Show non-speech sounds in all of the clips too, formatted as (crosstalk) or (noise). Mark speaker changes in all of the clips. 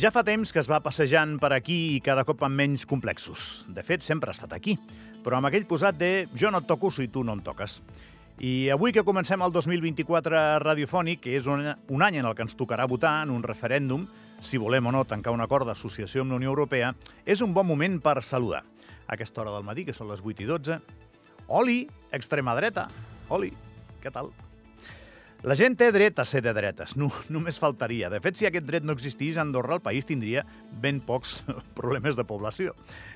Speaker 1: Ja fa temps que es va passejant per aquí i cada cop amb menys complexos. De fet, sempre ha estat aquí, però amb aquell posat de jo no et toco si tu no em toques. I avui que comencem el 2024 radiofònic, que és un, un any en el que ens tocarà votar en un referèndum, si volem o no tancar un acord d'associació amb la Unió Europea, és un bon moment per saludar. A aquesta hora del matí, que són les 8 i 12. Oli, extrema dreta. Oli, què tal? La gent té dret a ser de dretes, no, només faltaria. De fet, si aquest dret no existís, Andorra, el país tindria ben pocs (laughs) problemes de població.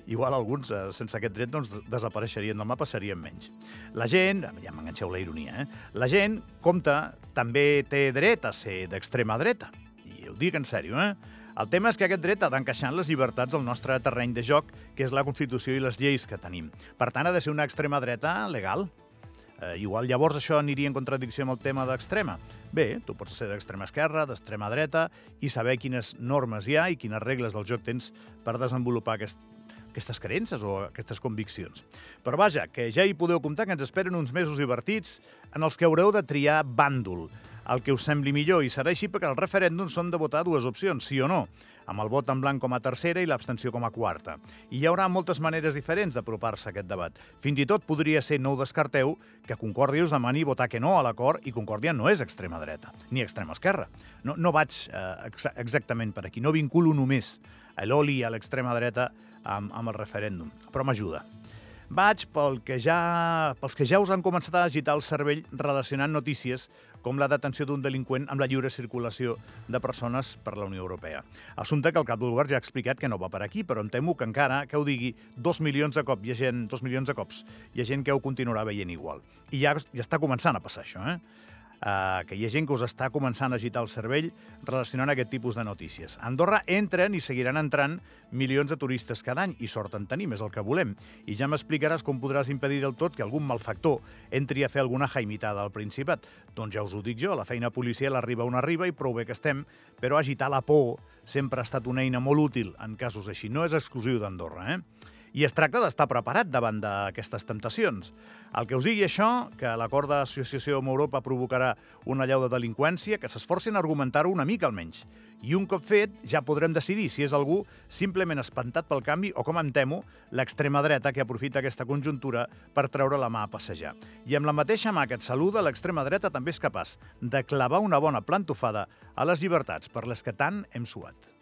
Speaker 1: Igual alguns, eh, sense aquest dret, doncs, desapareixerien del mapa, serien menys. La gent, ja m'enganxeu la ironia, eh? la gent, compta, també té dret a ser d'extrema dreta. I ho dic en sèrio, eh? El tema és que aquest dret ha d'encaixar en les llibertats del nostre terreny de joc, que és la Constitució i les lleis que tenim. Per tant, ha de ser una extrema dreta legal, Eh, igual llavors això aniria en contradicció amb el tema d'extrema. Bé, tu pots ser d'extrema esquerra, d'extrema dreta, i saber quines normes hi ha i quines regles del joc tens per desenvolupar aquest, aquestes creences o aquestes conviccions. Però vaja, que ja hi podeu comptar que ens esperen uns mesos divertits en els que haureu de triar bàndol, el que us sembli millor, i serà així perquè els referèndums són de votar dues opcions, sí o no amb el vot en blanc com a tercera i l'abstenció com a quarta. I hi haurà moltes maneres diferents d'apropar-se a aquest debat. Fins i tot podria ser, no ho descarteu, que Concòrdia us demani votar que no a l'acord i Concòrdia no és extrema dreta, ni extrema esquerra. No, no vaig eh, ex exactament per aquí, no vinculo només l'oli a l'extrema dreta amb, amb el referèndum, però m'ajuda. Vaig pel que ja, pels que ja us han començat a agitar el cervell relacionant notícies com la detenció d'un delinqüent amb la lliure circulació de persones per la Unió Europea. Assumpte que el cap govern ja ha explicat que no va per aquí, però em temo que encara, que ho digui, dos milions de cops, hi ha gent, dos milions de cops, hi ha gent que ho continuarà veient igual. I ja, ja està començant a passar això, eh? Eh, que hi ha gent que us està començant a agitar el cervell relacionant aquest tipus de notícies. A Andorra entren i seguiran entrant milions de turistes cada any, i sort en tenim, és el que volem. I ja m'explicaràs com podràs impedir del tot que algun malfactor entri a fer alguna jaimitada al Principat. Doncs ja us ho dic jo, la feina policial arriba on arriba i prou bé que estem, però agitar la por sempre ha estat una eina molt útil en casos així. No és exclusiu d'Andorra, eh? I es tracta d'estar preparat davant d'aquestes temptacions. El que us digui això, que l'acord d'associació amb Europa provocarà una llau de delinqüència, que s'esforcin a argumentar-ho una mica almenys. I un cop fet, ja podrem decidir si és algú simplement espantat pel canvi o, com em temo, l'extrema dreta que aprofita aquesta conjuntura per treure la mà a passejar. I amb la mateixa mà que et saluda, l'extrema dreta també és capaç de clavar una bona plantofada a les llibertats per les que tant hem suat.